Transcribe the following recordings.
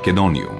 Македонијум.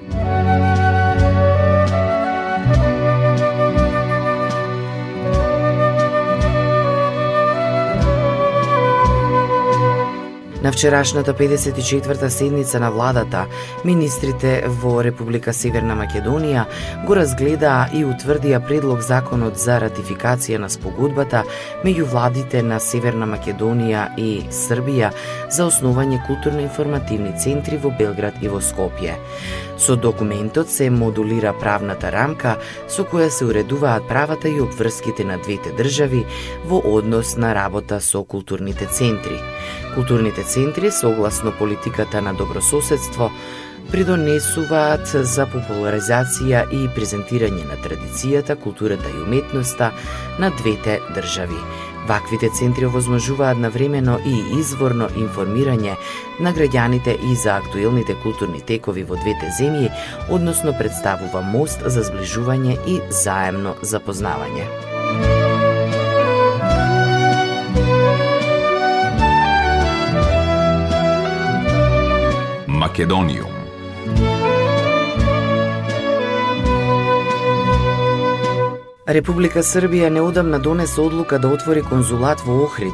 На вчерашната 54-та седница на владата, министрите во Република Северна Македонија го разгледаа и утврдија предлог законот за ратификација на спогодбата меѓу владите на Северна Македонија и Србија за основање културно-информативни центри во Белград и во Скопје. Со документот се модулира правната рамка со која се уредуваат правата и обврските на двете држави во однос на работа со културните центри. Културните центри, согласно политиката на добрососедство, придонесуваат за популаризација и презентирање на традицијата, културата и уметноста на двете држави. Ваквите центри овозможуваат навремено и изворно информирање на граѓаните и за актуелните културни текови во двете земји, односно представува мост за зближување и заемно запознавање. Македониум. Република Србија неодамна донесе одлука да отвори конзулат во Охрид,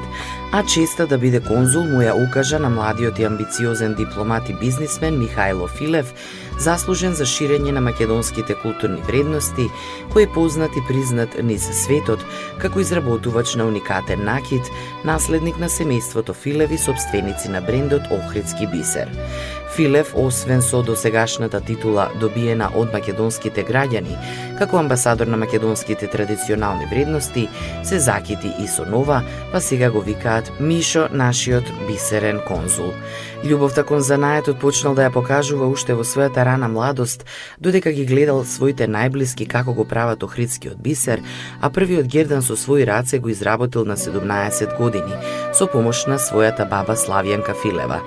а честа да биде конзул му ја укажа на младиот и амбициозен дипломат и бизнисмен Михајло Филев, заслужен за ширење на македонските културни вредности, кој е познат и признат низ светот како изработувач на уникатен накид, наследник на семејството Филеви, собственици на брендот Охридски бисер. Филев, освен со досегашната титула добиена од македонските граѓани, како амбасадор на македонските традиционални вредности, се закити и со нова, па сега го викаат Мишо, нашиот бисерен конзул. Љубовта кон занаетот почнал да ја покажува уште во својата рана младост, додека ги гледал своите најблиски како го прават охридскиот бисер, а првиот гердан со своји раце го изработил на 17 години, со помош на својата баба Славјанка Филева.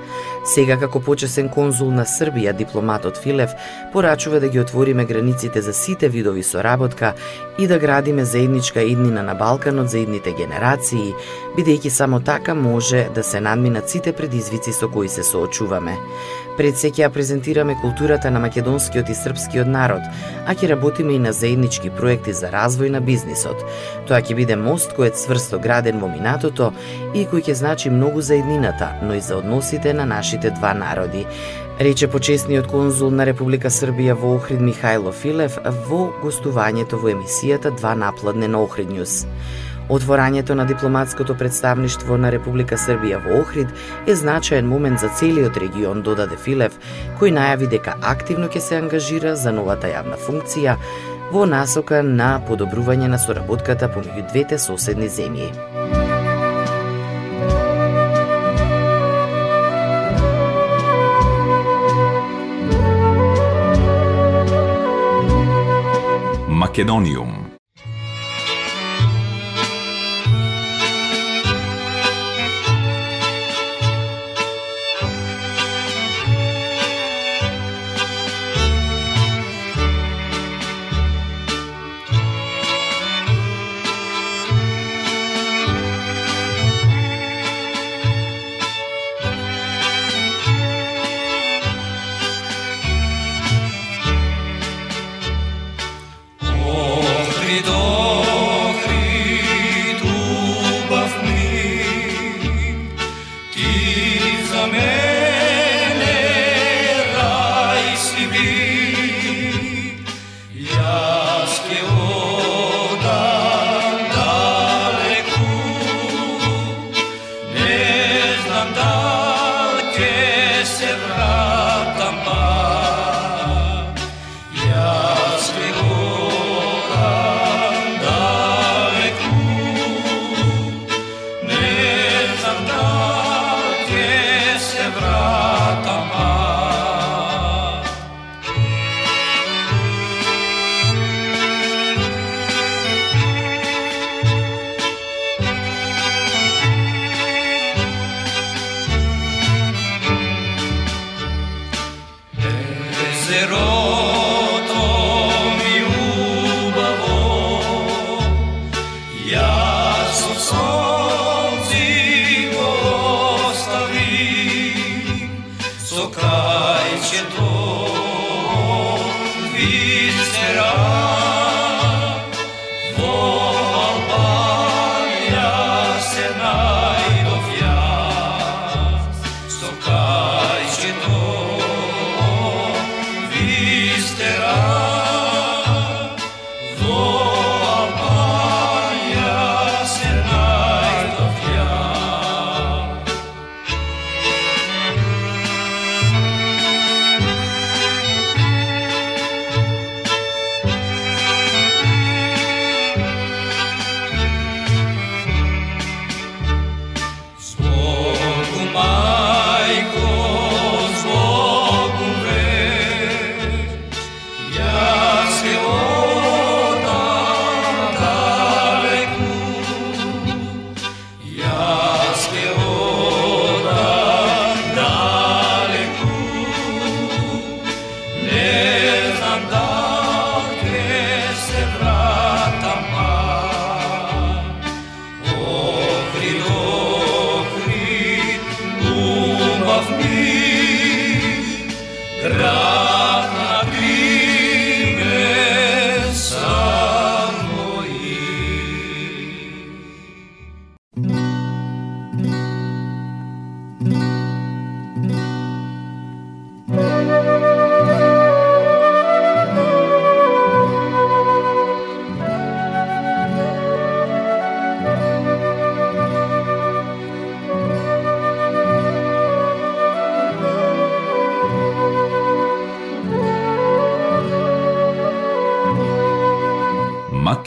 Сега како почесен конзул на Србија, дипломатот Филев порачува да ги отвориме границите за сите видови соработка и да градиме заедничка иднина на Балканот за идните генерации, бидејќи само така може да се надминат сите предизвици со кои се соочуваме. Пред се ќе ја презентираме културата на македонскиот и српскиот народ, а ќе работиме и на заеднички проекти за развој на бизнисот. Тоа ќе биде мост кој е цврсто граден во минатото и кој ќе значи многу за еднината, но и за односите на нашите два народи рече почесниот конзул на Република Србија во Охрид Михајло Филев во гостувањето во емисијата Два напладне на Охрид Ньюс. Отворањето на дипломатското представништво на Република Србија во Охрид е значаен момент за целиот регион, додаде Филев, кој најави дека активно ќе се ангажира за новата јавна функција во насока на подобрување на соработката помеѓу двете соседни земји. Македониум.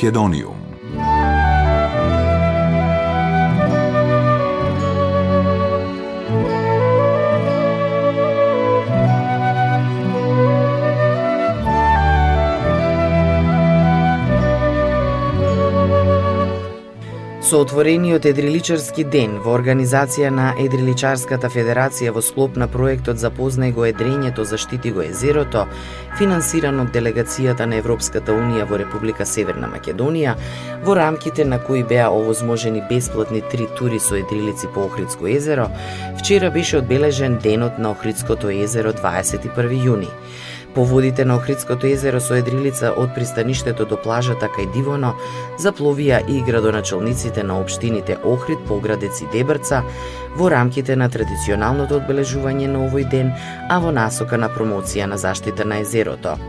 Македониум. Со отворениот Едриличарски ден во организација на Едриличарската федерација во склоп на проектот Запознај го едрењето, заштити го езерото, финансиран од делегацијата на Европската Унија во Република Северна Македонија, во рамките на кои беа овозможени бесплатни три тури со едрилици по Охридско езеро, вчера беше одбележен денот на Охридското езеро 21 јуни. По водите на Охридското езеро со едрилица од пристаништето до плажата кај Дивоно запловија и градоначалниците на општините Охрид, Поградец и Дебрца во рамките на традиционалното одбележување на овој ден, а во насока на промоција на заштита на езерото.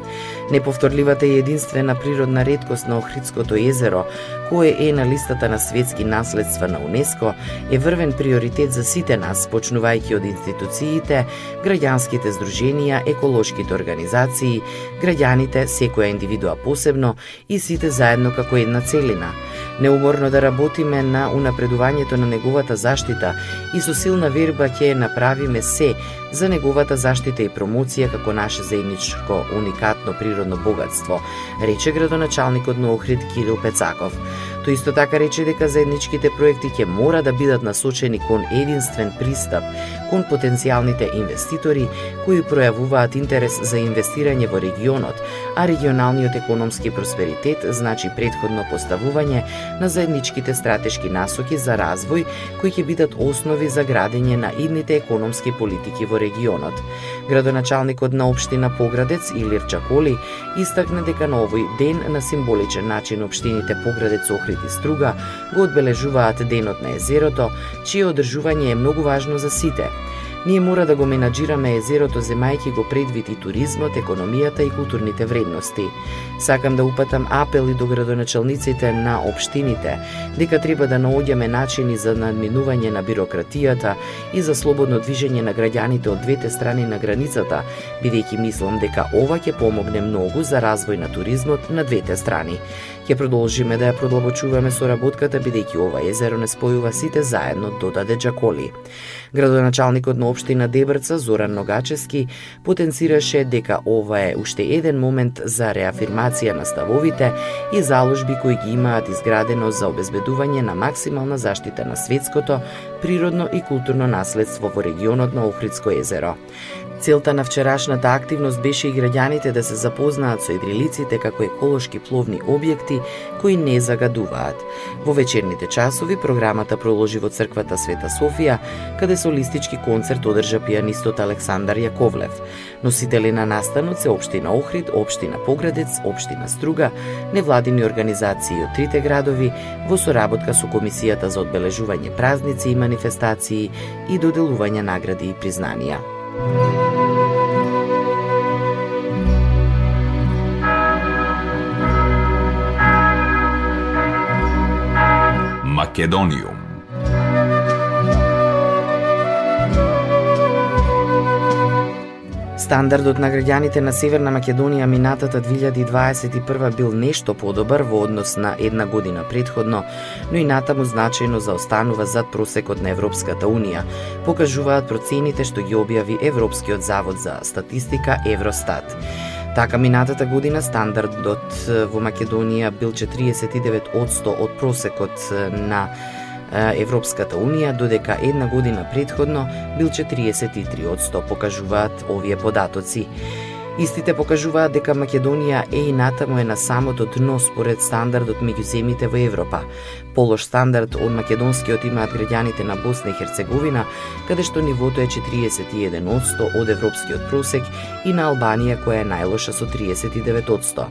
Неповторливата и единствена природна редкост на Охридското езеро, Кој е на листата на светски наследства на УНЕСКО, е врвен приоритет за сите нас, почнувајќи од институциите, граѓанските здруженија, еколошките организации, граѓаните, секоја индивидуа посебно и сите заедно како една целина – неуморно да работиме на унапредувањето на неговата заштита и со силна верба ќе направиме се за неговата заштита и промоција како наше заедничко уникатно природно богатство, рече градоначалникот на Охрид Кирил Пецаков. Тој исто така рече дека заедничките проекти ќе мора да бидат насочени кон единствен пристап кон потенцијалните инвеститори кои пројавуваат интерес за инвестирање во регионот, а регионалниот економски просперитет значи предходно поставување на заедничките стратешки насоки за развој кои ќе бидат основи за градење на идните економски политики во регионот. Градоначалникот на општина Поградец Илир Чаколи истакна дека на овој ден на символичен начин општините Поградец, Охрид и Струга го одбележуваат денот на езерото, чие одржување е многу важно за сите, Ние мора да го менаџираме езерото земајќи го предвид и туризмот, економијата и културните вредности. Сакам да упатам апели до градоначалниците на општините дека треба да наоѓаме начини за надминување на бирократијата и за слободно движење на граѓаните од двете страни на границата, бидејќи мислам дека ова ќе помогне многу за развој на туризмот на двете страни. Ќе продолжиме да ја продлабочуваме соработката бидејќи ова езеро не спојува сите заедно, додаде Джаколи. Градоначалникот на општина Дебрца Зоран Ногачески потенцираше дека ова е уште еден момент за реафирмација на ставовите и заложби кои ги имаат изградено за обезбедување на максимална заштита на светското, природно и културно наследство во регионот на Охридско езеро. Целта на вчерашната активност беше и граѓаните да се запознаат со идрилиците како еколошки пловни објекти кои не загадуваат. Во вечерните часови програмата проложи во црквата Света Софија, каде солистички концерт одржа пианистот Александар Јаковлев. Носители на настанот се Обштина Охрид, Обштина Поградец, Обштина Струга, невладини организации од трите градови во соработка со Комисијата за одбележување празници и манифестации и доделување награди и признанија. Македониум Стандардот на граѓаните на Северна Македонија минатата 2021 бил нешто подобар во однос на една година предходно, но и натаму значајно заостанува зад просекот на Европската Унија, покажуваат процените што ги објави Европскиот завод за статистика Евростат. Така минатата година стандардот во Македонија бил 49% од просекот на Европската Унија, додека една година предходно бил 43 од 100, покажуваат овие податоци. Истите покажуваат дека Македонија е и натаму е на самото дно според стандардот меѓу земите во Европа. Полош стандард од македонскиот имаат граѓаните на Босна и Херцеговина, каде што нивото е 41% од европскиот просек и на Албанија која е најлоша со 39%.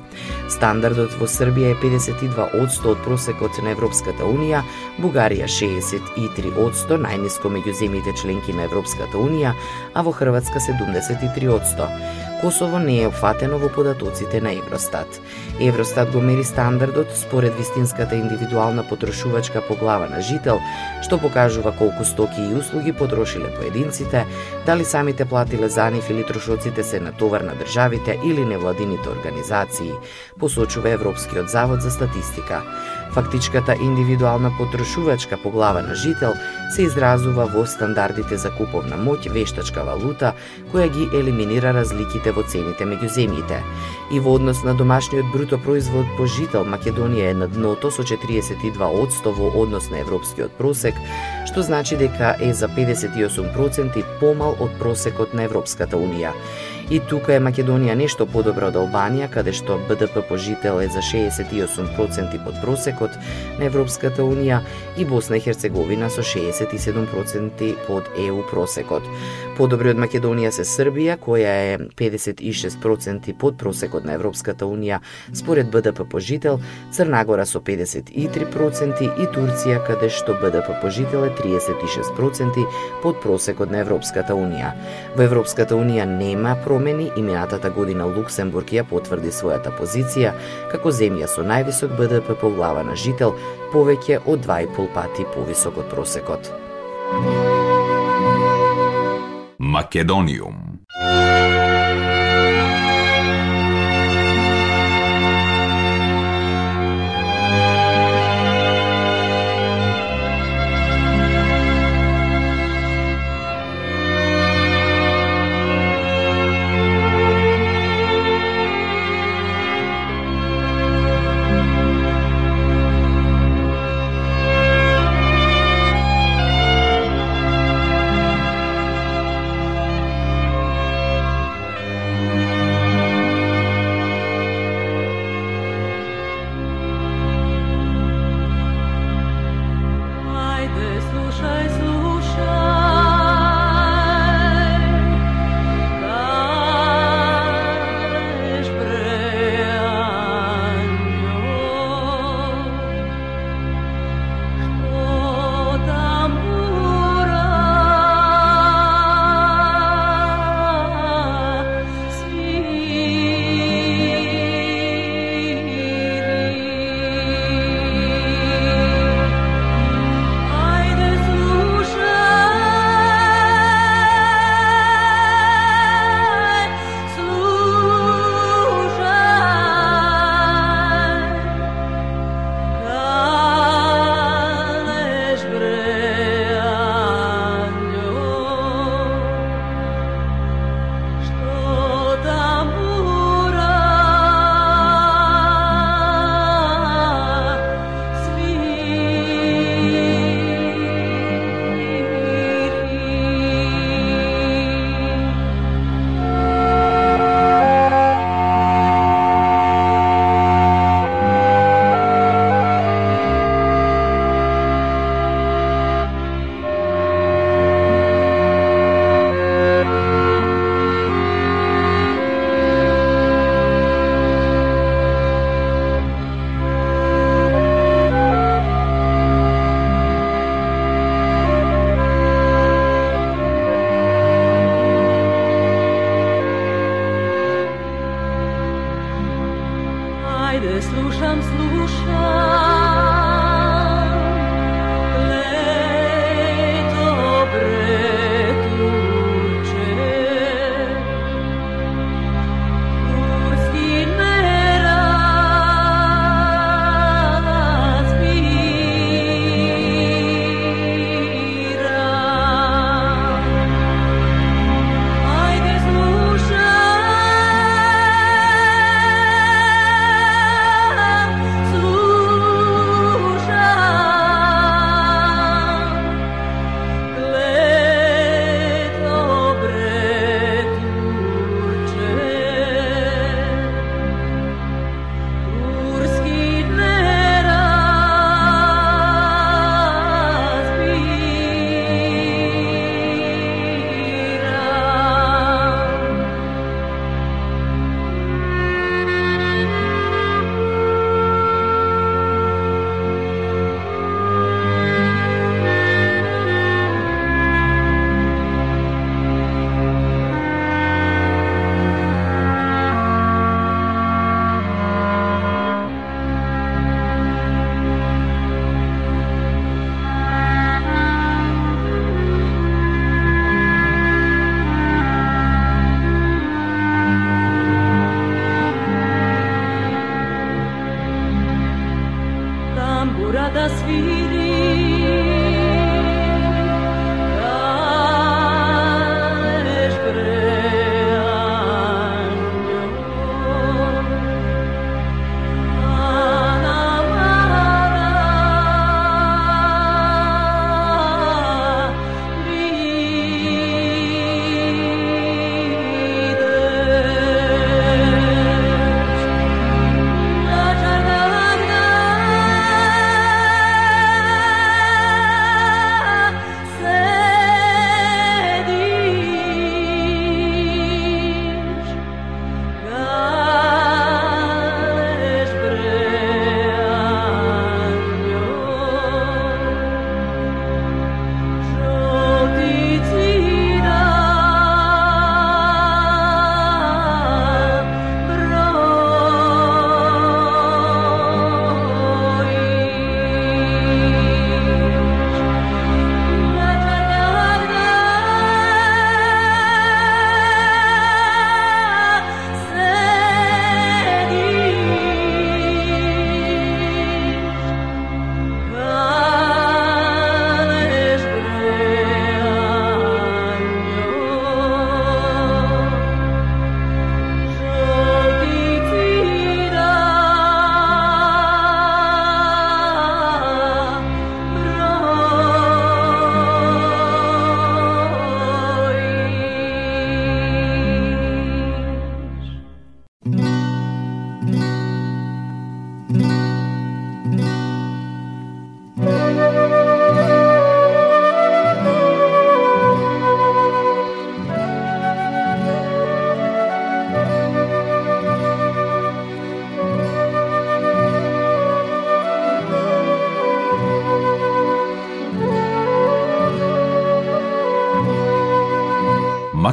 Стандардот во Србија е 52% од просекот на Европската Унија, Бугарија 63%, најниско меѓу земите членки на Европската Унија, а во Хрватска 73%. Косово не е опфатено во податоците на Евростат. Евростат го мери стандардот според вистинската индивидуална потрошувачка по глава на жител, што покажува колку стоки и услуги потрошиле поединците, дали самите платиле за нив или трошоците се на товар на државите или невладините организации, посочува Европскиот завод за статистика. Фактичката индивидуална потрошувачка по глава на жител се изразува во стандардите за куповна моќ, вештачка валута, која ги елиминира разликите во цените меѓу земјите. И во однос на домашниот бруто производ по жител, Македонија е на дното со 42% во однос на европскиот просек, што значи дека е за 58% помал од просекот на Европската Унија. И тука е Македонија нешто подобра од Албанија, каде што БДП по жител е за 68% под просекот на Европската Унија и Босна и Херцеговина со 67% под ЕУ просекот. Подобри од Македонија се Србија, која е 56% под просекот на Европската Унија според БДП по жител, Црнагора со 53% и Турција, каде што БДП по жител е 36% под просекот на Европската Унија. Во Европската Унија нема промени и минатата година Луксембург ја потврди својата позиција како земја со највисок БДП по глава на жител, повеќе од 2,5 пати повисок од просекот. Македониум.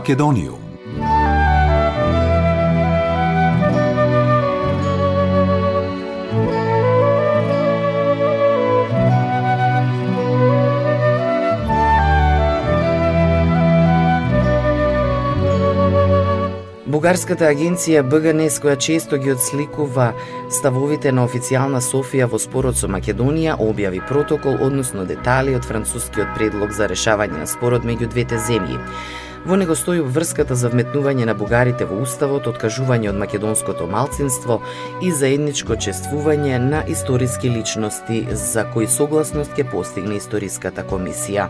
Македониум. Бугарската агенција БГНС, која често ги одсликува ставовите на официјална Софија во спорот со Македонија, објави протокол, односно детали од францускиот предлог за решавање на спорот меѓу двете земји. Во него стои врската за вметнување на бугарите во Уставот, откажување од македонското малцинство и заедничко чествување на историски личности за кои согласност ќе постигне историската комисија.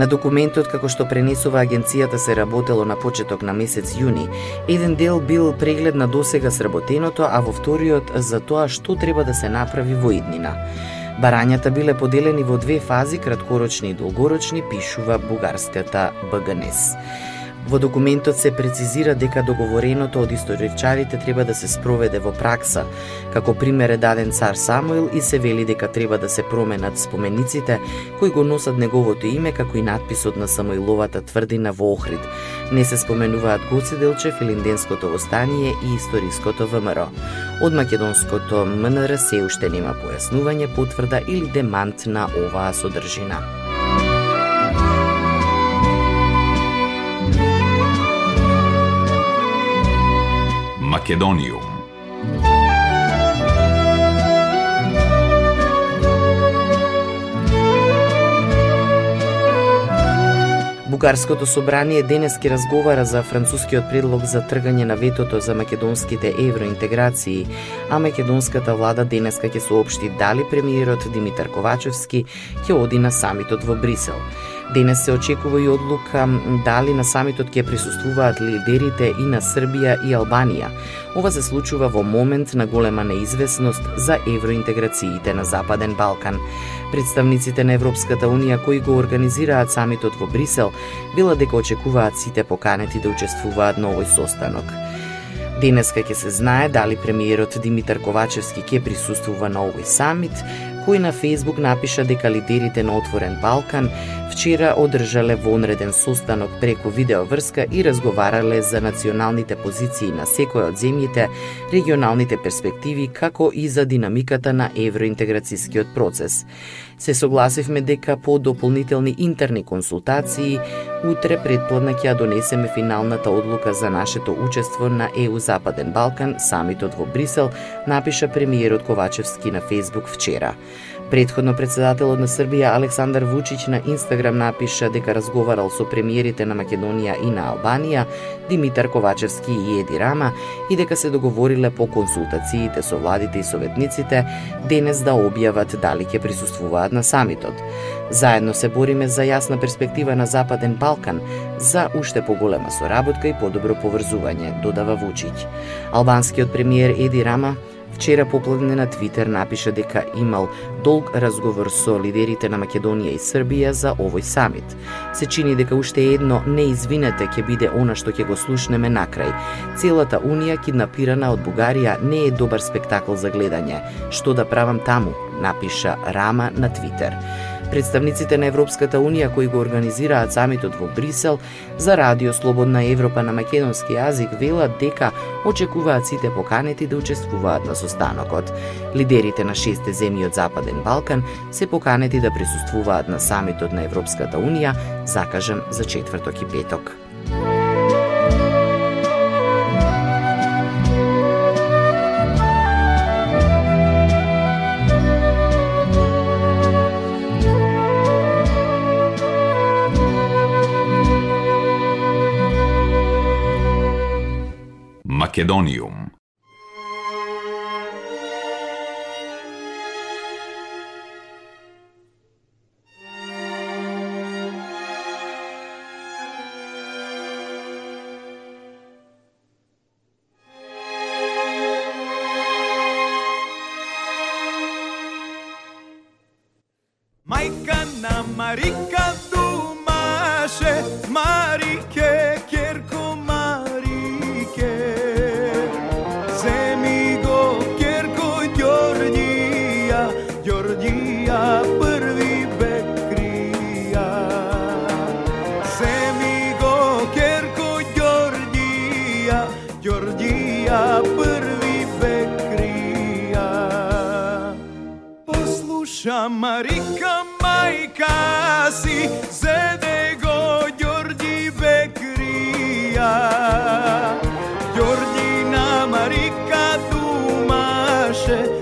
На документот како што пренесува агенцијата се работело на почеток на месец јуни. Еден дел бил преглед на досега сработеното, а во вториот за тоа што треба да се направи во иднина. Барањата биле поделени во две фази, краткорочни и долгорочни, пишува бугарската БГНС. Во документот се прецизира дека договореното од историчарите треба да се спроведе во пракса. Како пример е даден цар Самуил и се вели дека треба да се променат спомениците кои го носат неговото име како и надписот на Самуиловата тврдина во Охрид. Не се споменуваат Гоце Делчев, филинденското востание и историското ВМРО. Од македонското МНР се уште нема појаснување, потврда или демант на оваа содржина. Македониум. Бугарското собрание денес ке разговара за францускиот предлог за тргање на ветото за македонските евроинтеграции, а македонската влада денеска ќе соопшти дали премиерот Димитар Ковачевски ќе оди на самитот во Брисел. Денес се очекува и одлука дали на самитот ќе присуствуваат лидерите и на Србија и Албанија. Ова се случува во момент на голема неизвестност за евроинтеграциите на Западен Балкан. Представниците на Европската Унија кои го организираат самитот во Брисел била дека очекуваат сите поканети да учествуваат на овој состанок. Денеска ќе се знае дали премиерот Димитар Ковачевски ќе присуствува на овој самит, кој на Фейсбук напиша дека лидерите на Отворен Балкан вчера одржале вонреден состанок преку видеоврска и разговарале за националните позиции на секоја од земјите, регионалните перспективи, како и за динамиката на евроинтеграцијскиот процес. Се согласивме дека по дополнителни интерни консултации утре предпладна ќе ја донесеме финалната одлука за нашето учество на ЕУ Западен Балкан, самитот во Брисел, напиша премиерот Ковачевски на Фейсбук вчера. Предходно председателот на Србија Александар Вучиќ на Инстаграм напиша дека разговарал со премиерите на Македонија и на Албанија, Димитар Ковачевски и Еди Рама и дека се договориле по консултациите со владите и советниците денес да објават дали ќе присуствуваат на самитот. Заедно се бориме за јасна перспектива на Западен Балкан, за уште поголема соработка и подобро поврзување, додава Вучиќ. Албанскиот премиер Еди Рама вчера попладне на Твитер напиша дека имал долг разговор со лидерите на Македонија и Србија за овој самит. Се чини дека уште едно неизвинете ќе биде она што ќе го слушнеме накрај. Целата Унија киднапирана од Бугарија не е добар спектакл за гледање. Што да правам таму? напиша Рама на Твитер. Представниците на Европската Унија кои го организираат самитот во Брисел за Радио Слободна Европа на македонски јазик велат дека очекуваат сите поканети да учествуваат на состанокот. Лидерите на шесте земји од Западен Балкан се поканети да присуствуваат на самитот на Европската Унија, закажан за четврток и петок. Македонију. kuća Marika majka si Zede go Đorđi Bekrija Đorđina Marika tumaše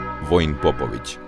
Vojin Popović.